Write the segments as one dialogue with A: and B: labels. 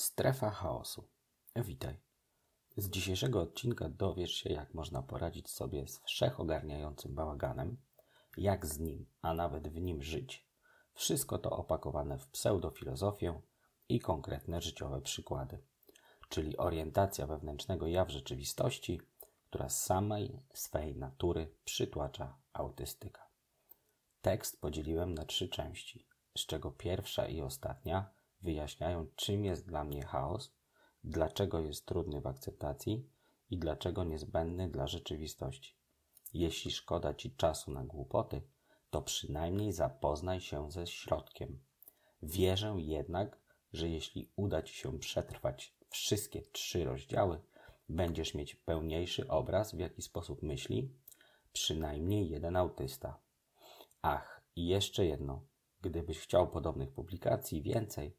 A: Strefa chaosu. Witaj. Z dzisiejszego odcinka dowiesz się, jak można poradzić sobie z wszechogarniającym bałaganem, jak z nim, a nawet w nim żyć. Wszystko to opakowane w pseudofilozofię i konkretne życiowe przykłady, czyli orientacja wewnętrznego ja w rzeczywistości, która z samej swej natury przytłacza autystyka. Tekst podzieliłem na trzy części, z czego pierwsza i ostatnia wyjaśniają, czym jest dla mnie chaos, dlaczego jest trudny w akceptacji i dlaczego niezbędny dla rzeczywistości. Jeśli szkoda ci czasu na głupoty, to przynajmniej zapoznaj się ze środkiem. Wierzę jednak, że jeśli uda ci się przetrwać wszystkie trzy rozdziały, będziesz mieć pełniejszy obraz, w jaki sposób myśli przynajmniej jeden autysta. Ach, i jeszcze jedno. Gdybyś chciał podobnych publikacji więcej,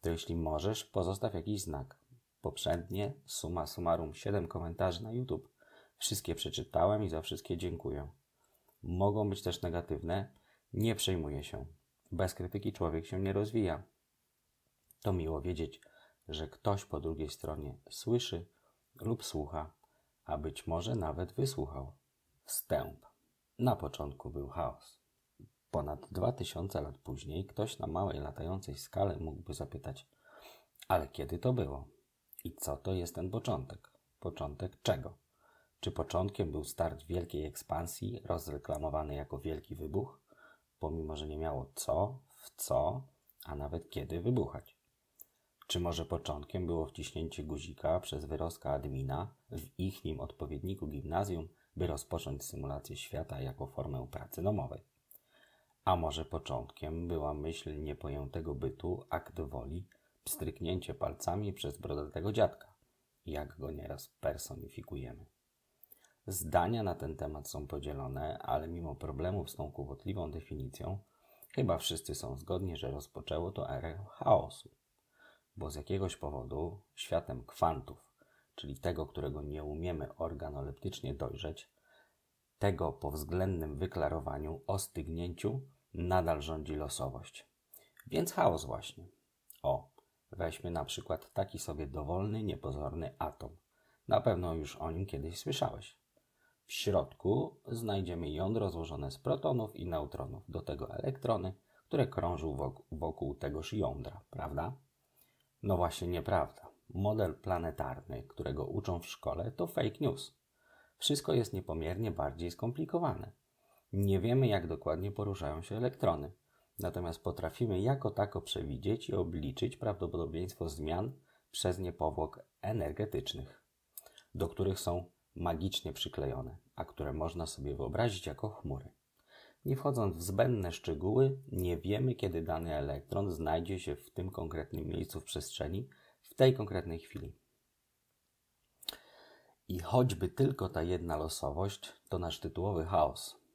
A: to jeśli możesz, pozostaw jakiś znak. Poprzednie, suma summarum, 7 komentarzy na YouTube. Wszystkie przeczytałem i za wszystkie dziękuję. Mogą być też negatywne, nie przejmuję się. Bez krytyki człowiek się nie rozwija. To miło wiedzieć, że ktoś po drugiej stronie słyszy lub słucha, a być może nawet wysłuchał. Wstęp. Na początku był chaos. Ponad dwa tysiące lat później ktoś na małej latającej skale mógłby zapytać: Ale kiedy to było? I co to jest ten początek? Początek czego? Czy początkiem był start wielkiej ekspansji, rozreklamowany jako wielki wybuch, pomimo że nie miało co, w co, a nawet kiedy wybuchać? Czy może początkiem było wciśnięcie guzika przez wyrostka admina w ich nim odpowiedniku gimnazjum, by rozpocząć symulację świata jako formę pracy domowej? A może początkiem była myśl niepojętego bytu, akt woli, pstryknięcie palcami przez brodatego dziadka, jak go nieraz personifikujemy. Zdania na ten temat są podzielone, ale mimo problemów z tą kłopotliwą definicją, chyba wszyscy są zgodni, że rozpoczęło to erę chaosu, bo z jakiegoś powodu światem kwantów, czyli tego, którego nie umiemy organoleptycznie dojrzeć, tego po względnym wyklarowaniu, ostygnięciu, nadal rządzi losowość. Więc chaos właśnie. O, weźmy na przykład taki sobie dowolny, niepozorny atom. Na pewno już o nim kiedyś słyszałeś. W środku znajdziemy jądro złożone z protonów i neutronów, do tego elektrony, które krążą wokół, tegoż jądra, prawda? No właśnie nieprawda. Model planetarny, którego uczą w szkole, to fake news. Wszystko jest niepomiernie bardziej skomplikowane. Nie wiemy, jak dokładnie poruszają się elektrony, natomiast potrafimy jako tako przewidzieć i obliczyć prawdopodobieństwo zmian przez nie powłok energetycznych, do których są magicznie przyklejone, a które można sobie wyobrazić jako chmury. Nie wchodząc w zbędne szczegóły, nie wiemy, kiedy dany elektron znajdzie się w tym konkretnym miejscu w przestrzeni, w tej konkretnej chwili. I choćby tylko ta jedna losowość, to nasz tytułowy chaos,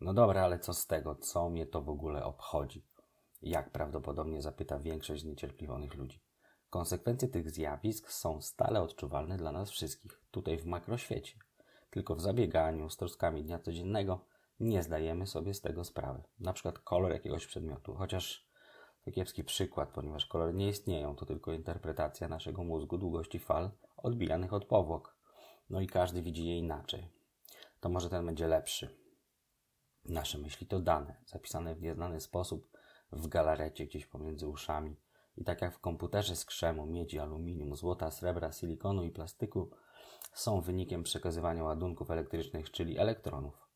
A: no dobra, ale co z tego? Co mnie to w ogóle obchodzi? Jak prawdopodobnie zapyta większość zniecierpliwionych ludzi. Konsekwencje tych zjawisk są stale odczuwalne dla nas wszystkich, tutaj w makroświecie. Tylko w zabieganiu z troskami dnia codziennego nie zdajemy sobie z tego sprawy. Na przykład kolor jakiegoś przedmiotu, chociaż to kiepski przykład, ponieważ kolory nie istnieją, to tylko interpretacja naszego mózgu długości fal odbijanych od powłok. No i każdy widzi je inaczej. To może ten będzie lepszy. Nasze myśli to dane, zapisane w nieznany sposób w galarecie gdzieś pomiędzy uszami. I tak jak w komputerze z krzemu, miedzi, aluminium, złota, srebra, silikonu i plastyku są wynikiem przekazywania ładunków elektrycznych, czyli elektronów.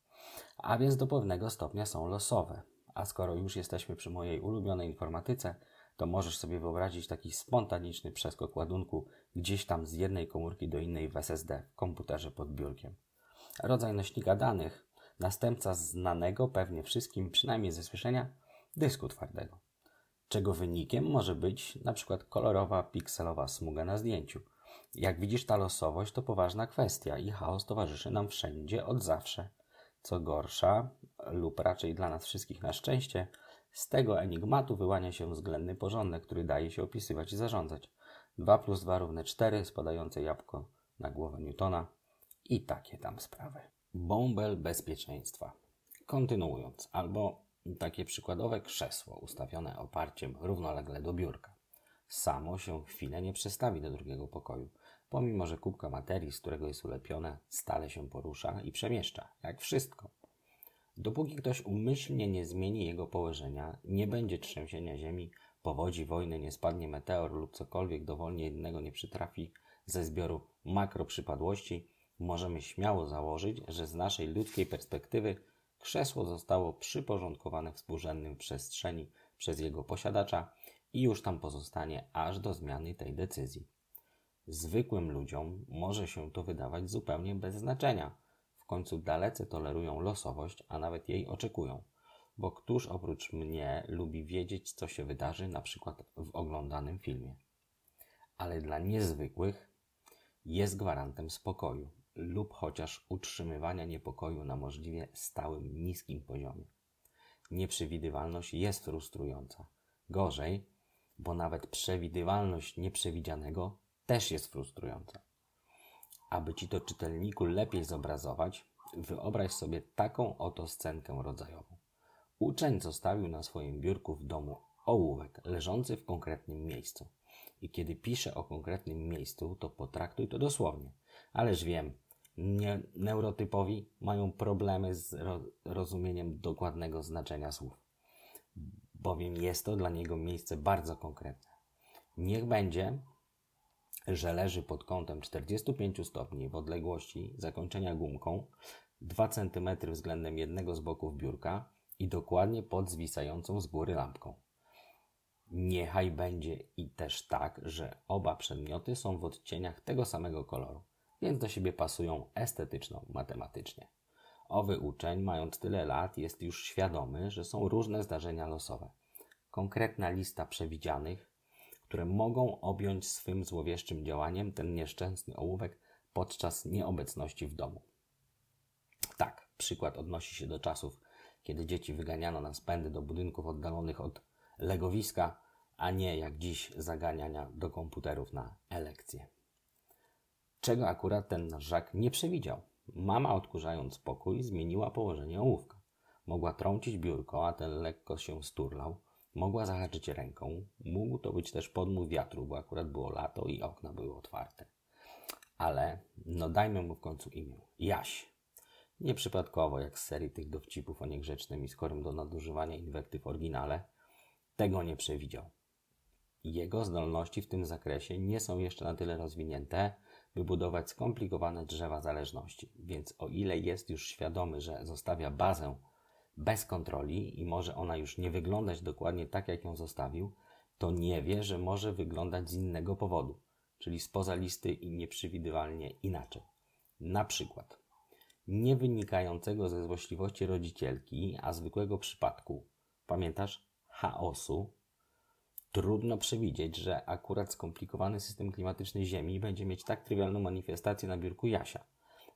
A: A więc do pewnego stopnia są losowe. A skoro już jesteśmy przy mojej ulubionej informatyce, to możesz sobie wyobrazić taki spontaniczny przeskok ładunku gdzieś tam z jednej komórki do innej w SSD, w komputerze pod biurkiem. Rodzaj nośnika danych następca znanego pewnie wszystkim, przynajmniej ze słyszenia, dysku twardego, czego wynikiem może być na przykład kolorowa, pikselowa smuga na zdjęciu. Jak widzisz, ta losowość to poważna kwestia i chaos towarzyszy nam wszędzie od zawsze. Co gorsza, lub raczej dla nas wszystkich na szczęście, z tego enigmatu wyłania się względny porządek, który daje się opisywać i zarządzać. 2 plus 2 równe 4, spadające jabłko na głowę Newtona i takie tam sprawy bąbel bezpieczeństwa. Kontynuując, albo takie przykładowe krzesło ustawione oparciem równolegle do biurka. samo się chwilę nie przestawi do drugiego pokoju, pomimo że kubka materii, z którego jest ulepione, stale się porusza i przemieszcza, jak wszystko. Dopóki ktoś umyślnie nie zmieni jego położenia, nie będzie trzęsienia ziemi, powodzi wojny, nie spadnie meteor lub cokolwiek dowolnie innego nie przytrafi ze zbioru makroprzypadłości, możemy śmiało założyć, że z naszej ludzkiej perspektywy krzesło zostało przyporządkowane współrzędnym przestrzeni przez jego posiadacza i już tam pozostanie aż do zmiany tej decyzji. Zwykłym ludziom może się to wydawać zupełnie bez znaczenia. W końcu dalece tolerują losowość, a nawet jej oczekują. Bo któż oprócz mnie lubi wiedzieć, co się wydarzy, na przykład w oglądanym filmie? Ale dla niezwykłych jest gwarantem spokoju lub chociaż utrzymywania niepokoju na możliwie stałym, niskim poziomie. Nieprzewidywalność jest frustrująca. Gorzej, bo nawet przewidywalność nieprzewidzianego też jest frustrująca. Aby ci to czytelniku lepiej zobrazować, wyobraź sobie taką oto scenkę rodzajową. Uczeń zostawił na swoim biurku w domu ołówek leżący w konkretnym miejscu. I kiedy pisze o konkretnym miejscu, to potraktuj to dosłownie. Ależ wiem, nie, neurotypowi mają problemy z ro, rozumieniem dokładnego znaczenia słów, bowiem jest to dla niego miejsce bardzo konkretne. Niech będzie, że leży pod kątem 45 stopni w odległości zakończenia gumką 2 cm względem jednego z boków biurka i dokładnie pod zwisającą z góry lampką. Niechaj będzie i też tak, że oba przedmioty są w odcieniach tego samego koloru więc do siebie pasują estetyczno-matematycznie. Owy uczeń, mając tyle lat, jest już świadomy, że są różne zdarzenia losowe. Konkretna lista przewidzianych, które mogą objąć swym złowieszczym działaniem ten nieszczęsny ołówek podczas nieobecności w domu. Tak, przykład odnosi się do czasów, kiedy dzieci wyganiano na spędy do budynków oddalonych od legowiska, a nie jak dziś zaganiania do komputerów na elekcje czego akurat ten nasz Żak nie przewidział. Mama, odkurzając pokój, zmieniła położenie ołówka. Mogła trącić biurko, a ten lekko się sturlał. Mogła zahaczyć ręką. Mógł to być też podmuch wiatru, bo akurat było lato i okna były otwarte. Ale, no dajmy mu w końcu imię. Jaś. Nieprzypadkowo, jak z serii tych dowcipów o niegrzecznym i skorym do nadużywania inwektyw w oryginale, tego nie przewidział. Jego zdolności w tym zakresie nie są jeszcze na tyle rozwinięte, by budować skomplikowane drzewa zależności. Więc o ile jest już świadomy, że zostawia bazę bez kontroli i może ona już nie wyglądać dokładnie tak, jak ją zostawił, to nie wie, że może wyglądać z innego powodu, czyli spoza listy i nieprzewidywalnie inaczej. Na przykład nie wynikającego ze złośliwości rodzicielki, a zwykłego przypadku, pamiętasz, chaosu, Trudno przewidzieć, że akurat skomplikowany system klimatyczny Ziemi będzie mieć tak trywialną manifestację na biurku Jasia.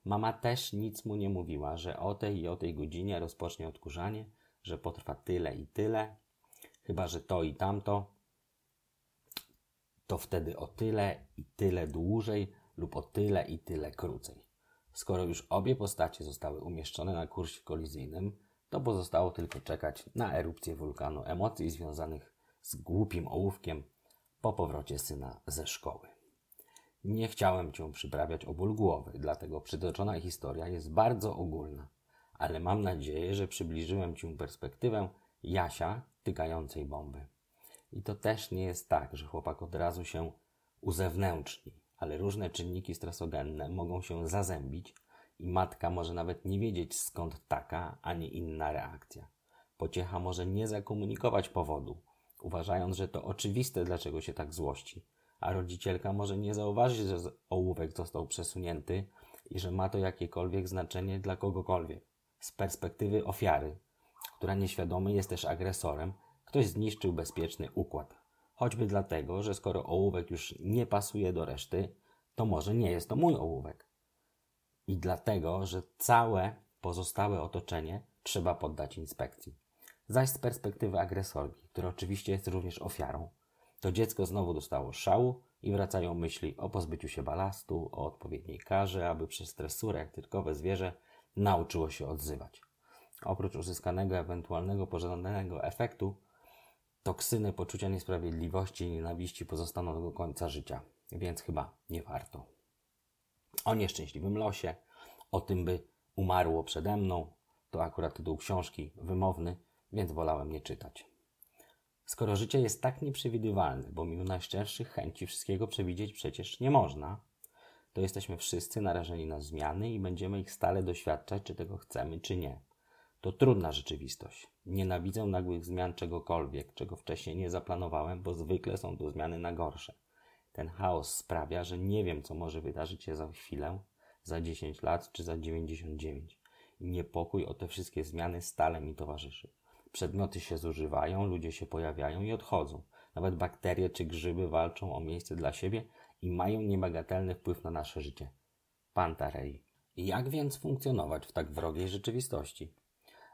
A: Mama też nic mu nie mówiła, że o tej i o tej godzinie rozpocznie odkurzanie, że potrwa tyle i tyle, chyba że to i tamto, to wtedy o tyle i tyle dłużej lub o tyle i tyle krócej. Skoro już obie postacie zostały umieszczone na kursie kolizyjnym, to pozostało tylko czekać na erupcję wulkanu emocji związanych z głupim ołówkiem po powrocie syna ze szkoły. Nie chciałem cię przyprawiać o ból głowy, dlatego przytoczona historia jest bardzo ogólna, ale mam nadzieję, że przybliżyłem ci perspektywę Jasia tykającej bomby. I to też nie jest tak, że chłopak od razu się uzewnętrzni, ale różne czynniki stresogenne mogą się zazębić i matka może nawet nie wiedzieć skąd taka, a nie inna reakcja. Pociecha może nie zakomunikować powodu, uważając, że to oczywiste, dlaczego się tak złości, a rodzicielka może nie zauważyć, że ołówek został przesunięty i że ma to jakiekolwiek znaczenie dla kogokolwiek. Z perspektywy ofiary, która nieświadomy jest też agresorem, ktoś zniszczył bezpieczny układ. Choćby dlatego, że skoro ołówek już nie pasuje do reszty, to może nie jest to mój ołówek. I dlatego, że całe pozostałe otoczenie trzeba poddać inspekcji. Zaś z perspektywy agresorki, która oczywiście jest również ofiarą, to dziecko znowu dostało szału i wracają myśli o pozbyciu się balastu, o odpowiedniej karze, aby przez stresurę jak tyrkowe zwierzę nauczyło się odzywać. Oprócz uzyskanego ewentualnego pożądanego efektu, toksyny poczucia niesprawiedliwości i nienawiści pozostaną do końca życia, więc chyba nie warto. O nieszczęśliwym losie, o tym, by umarło przede mną, to akurat tytuł książki wymowny, więc wolałem nie czytać. Skoro życie jest tak nieprzewidywalne, bo mimo najszczerszych chęci wszystkiego przewidzieć przecież nie można, to jesteśmy wszyscy narażeni na zmiany i będziemy ich stale doświadczać, czy tego chcemy, czy nie. To trudna rzeczywistość. Nienawidzę nagłych zmian czegokolwiek, czego wcześniej nie zaplanowałem, bo zwykle są to zmiany na gorsze. Ten chaos sprawia, że nie wiem, co może wydarzyć się za chwilę, za 10 lat czy za 99. I niepokój o te wszystkie zmiany stale mi towarzyszy. Przedmioty się zużywają, ludzie się pojawiają i odchodzą. Nawet bakterie czy grzyby walczą o miejsce dla siebie i mają niebagatelny wpływ na nasze życie. Pantarei. Jak więc funkcjonować w tak wrogiej rzeczywistości?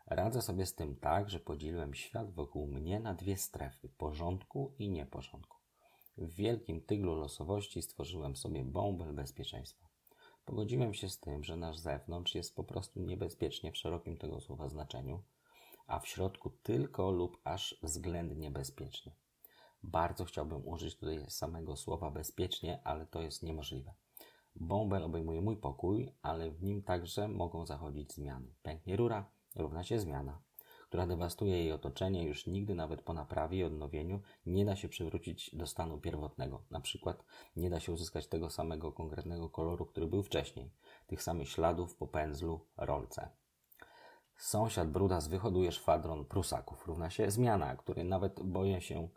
A: Radzę sobie z tym tak, że podzieliłem świat wokół mnie na dwie strefy porządku i nieporządku. W wielkim tyglu losowości stworzyłem sobie bąbel bezpieczeństwa. Pogodziłem się z tym, że nasz zewnątrz jest po prostu niebezpiecznie w szerokim tego słowa znaczeniu, a w środku tylko lub aż względnie bezpiecznie. Bardzo chciałbym użyć tutaj samego słowa bezpiecznie, ale to jest niemożliwe. Bąbel obejmuje mój pokój, ale w nim także mogą zachodzić zmiany. Pęknie rura, równa się zmiana, która dewastuje jej otoczenie, już nigdy nawet po naprawie i odnowieniu nie da się przywrócić do stanu pierwotnego. Na przykład nie da się uzyskać tego samego konkretnego koloru, który był wcześniej, tych samych śladów po pędzlu, rolce. Sąsiad bruda wyhoduje szwadron prusaków. Równa się zmiana, której nawet boję się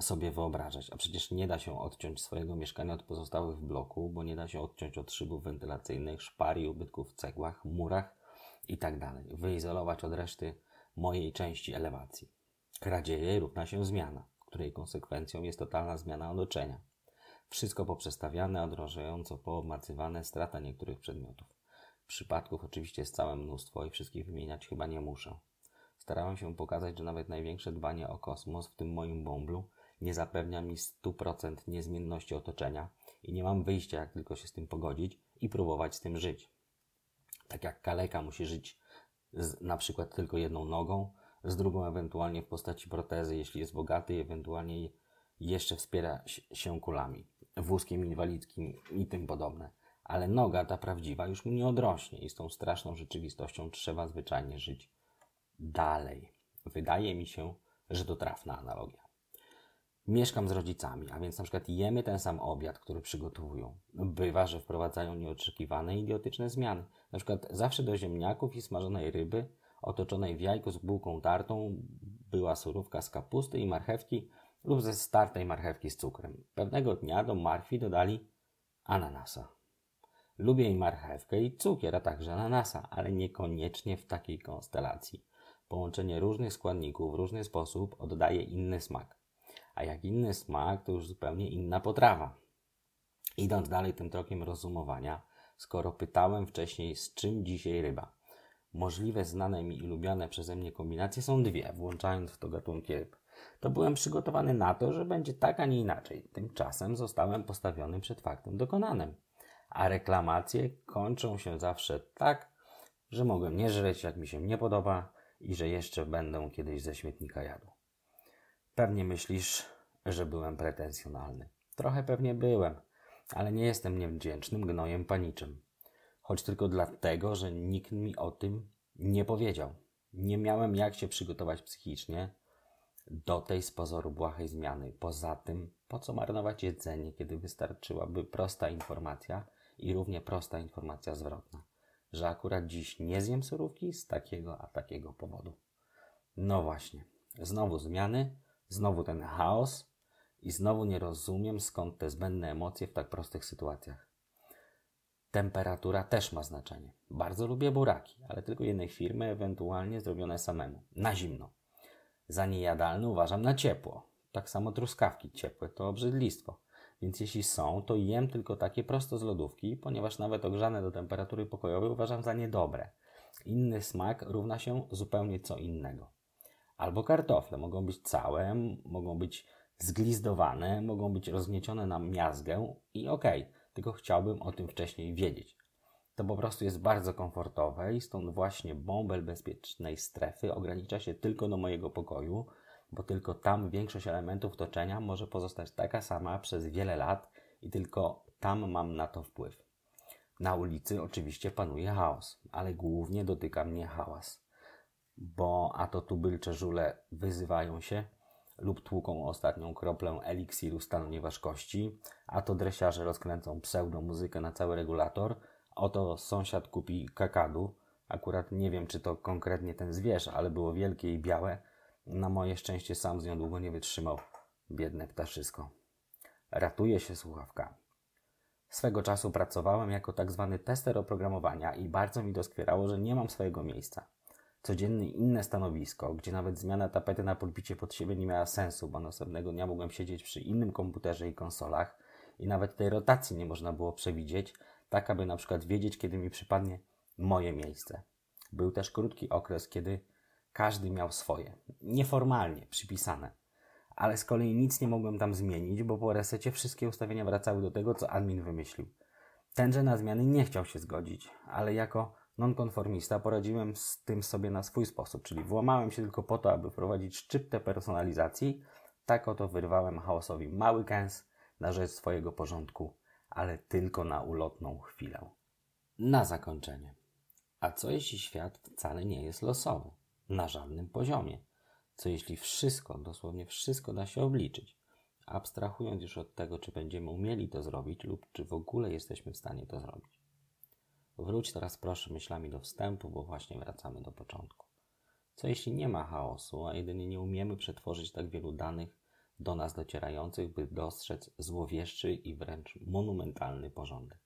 A: sobie wyobrażać. A przecież nie da się odciąć swojego mieszkania od pozostałych w bloku, bo nie da się odciąć od szybów wentylacyjnych, szpar i ubytków w cegłach, murach i tak. Wyizolować od reszty mojej części elewacji. Kradzieje równa się zmiana, której konsekwencją jest totalna zmiana otoczenia. Wszystko poprzestawiane, a drążająco poobmacywane, strata niektórych przedmiotów. Przypadków oczywiście jest całe mnóstwo i wszystkich wymieniać chyba nie muszę. Starałem się pokazać, że nawet największe dbanie o kosmos, w tym moim bąblu, nie zapewnia mi 100% niezmienności otoczenia i nie mam wyjścia, jak tylko się z tym pogodzić i próbować z tym żyć. Tak jak kaleka musi żyć z na przykład tylko jedną nogą, z drugą ewentualnie w postaci protezy, jeśli jest bogaty, ewentualnie jeszcze wspiera się kulami, wózkiem inwalidzkim i tym podobne. Ale noga ta prawdziwa już mu nie odrośnie i z tą straszną rzeczywistością trzeba zwyczajnie żyć dalej. Wydaje mi się, że to trafna analogia mieszkam z rodzicami, a więc na przykład jemy ten sam obiad, który przygotowują. Bywa, że wprowadzają nieoczekiwane, idiotyczne zmiany. Na przykład zawsze do ziemniaków i smażonej ryby, otoczonej w jajku z bułką tartą, była surówka z kapusty i marchewki lub ze startej marchewki z cukrem. Pewnego dnia do marchwi dodali ananasa. Lubię i marchewkę i cukier, a także ananasa, ale niekoniecznie w takiej konstelacji. Połączenie różnych składników w różny sposób oddaje inny smak a jak inny smak, to już zupełnie inna potrawa. Idąc dalej tym trokiem rozumowania, skoro pytałem wcześniej, z czym dzisiaj ryba, możliwe znane mi i lubiane przeze mnie kombinacje są dwie, włączając w to gatunki ryb. To byłem przygotowany na to, że będzie tak, a nie inaczej. Tymczasem zostałem postawiony przed faktem dokonanym. A reklamacje kończą się zawsze tak, że mogłem nie żreć, jak mi się nie podoba i że jeszcze będę kiedyś ze śmietnika jadł. Pewnie myślisz, że byłem pretensjonalny. Trochę pewnie byłem, ale nie jestem niewdzięcznym gnojem paniczym. Choć tylko dlatego, że nikt mi o tym nie powiedział. Nie miałem jak się przygotować psychicznie do tej z pozoru błahej zmiany. Poza tym, po co marnować jedzenie, kiedy wystarczyłaby prosta informacja i równie prosta informacja zwrotna, że akurat dziś nie zjem surówki z takiego a takiego powodu. No właśnie, znowu zmiany, Znowu ten chaos i znowu nie rozumiem, skąd te zbędne emocje w tak prostych sytuacjach. Temperatura też ma znaczenie. Bardzo lubię buraki, ale tylko jednej firmy, ewentualnie zrobione samemu. Na zimno. Za niejadalne uważam na ciepło. Tak samo truskawki ciepłe to obrzydlistwo. Więc jeśli są, to jem tylko takie prosto z lodówki, ponieważ nawet ogrzane do temperatury pokojowej uważam za niedobre. Inny smak równa się zupełnie co innego albo kartofle. Mogą być całe, mogą być zglizdowane, mogą być rozgniecione na miazgę i okej, okay, tylko chciałbym o tym wcześniej wiedzieć. To po prostu jest bardzo komfortowe i stąd właśnie bąbel bezpiecznej strefy ogranicza się tylko do mojego pokoju, bo tylko tam większość elementów otoczenia może pozostać taka sama przez wiele lat i tylko tam mam na to wpływ. Na ulicy oczywiście panuje chaos, ale głównie dotyka mnie hałas, bo a to tubylcze żule wyzywają się lub tłuką ostatnią kroplę eliksiru stanu nieważkości, a to dresiarze rozkręcą pseudo-muzykę na cały regulator, oto sąsiad kupi kakadu, akurat nie wiem czy to konkretnie ten zwierz, ale było wielkie i białe, na moje szczęście sam z nią długo nie wytrzymał, biedne ptaszysko. Ratuje się słuchawkami. Swego czasu pracowałem jako tak zwany tester oprogramowania i bardzo mi doskwierało, że nie mam swojego miejsca. Codziennie inne stanowisko, gdzie nawet zmiana tapety na pulpicie pod siebie nie miała sensu, bo następnego dnia mogłem siedzieć przy innym komputerze i konsolach i nawet tej rotacji nie można było przewidzieć, tak aby na przykład wiedzieć, kiedy mi przypadnie moje miejsce. Był też krótki okres, kiedy każdy miał swoje, nieformalnie przypisane ale z kolei nic nie mogłem tam zmienić, bo po resecie wszystkie ustawienia wracały do tego, co admin wymyślił. Tenże na zmiany nie chciał się zgodzić, ale jako nonkonformista poradziłem z tym sobie na swój sposób, czyli włamałem się tylko po to, aby wprowadzić szczyptę personalizacji. Tak oto wyrwałem chaosowi mały kęs na rzecz swojego porządku, ale tylko na ulotną chwilę. Na zakończenie. A co jeśli świat wcale nie jest losowy? Na żadnym poziomie. Co jeśli wszystko, dosłownie wszystko da się obliczyć? Abstrahując już od tego, czy będziemy umieli to zrobić, lub czy w ogóle jesteśmy w stanie to zrobić. Wróć teraz proszę myślami do wstępu, bo właśnie wracamy do początku. Co jeśli nie ma chaosu, a jedynie nie umiemy przetworzyć tak wielu danych do nas docierających, by dostrzec złowieszczy i wręcz monumentalny porządek?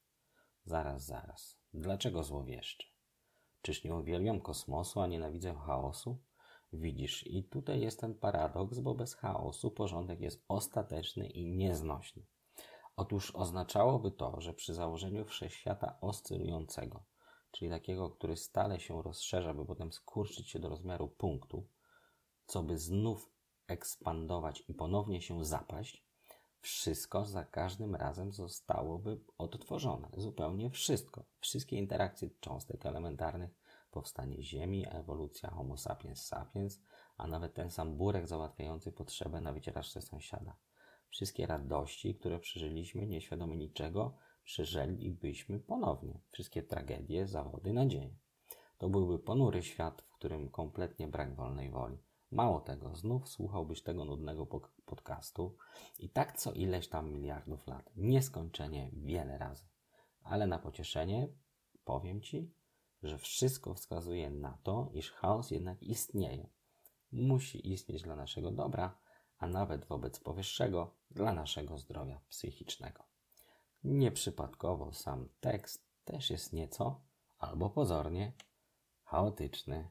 A: Zaraz, zaraz. Dlaczego złowieszczy? Czyż nie uwielbiam kosmosu, a nienawidzę chaosu? Widzisz, i tutaj jest ten paradoks, bo bez chaosu porządek jest ostateczny i nieznośny. Otóż oznaczałoby to, że przy założeniu wszechświata oscylującego, czyli takiego, który stale się rozszerza, by potem skurczyć się do rozmiaru punktu, co by znów ekspandować i ponownie się zapaść, wszystko za każdym razem zostałoby odtworzone. Zupełnie wszystko. Wszystkie interakcje cząstek elementarnych, powstanie Ziemi, ewolucja Homo sapiens sapiens, a nawet ten sam burek załatwiający potrzebę na wycieraczce sąsiada. Wszystkie radości, które przeżyliśmy nieświadomie niczego, przeżylibyśmy ponownie. Wszystkie tragedie, zawody, nadzieje. To byłby ponury świat, w którym kompletnie brak wolnej woli. Mało tego, znów słuchałbyś tego nudnego podcastu i tak co ileś tam miliardów lat. Nieskończenie wiele razy. Ale na pocieszenie powiem Ci, że wszystko wskazuje na to, iż chaos jednak istnieje. Musi istnieć dla naszego dobra, a nawet wobec powyższego dla naszego zdrowia psychicznego. Nieprzypadkowo sam tekst też jest nieco, albo pozornie, chaotyczny.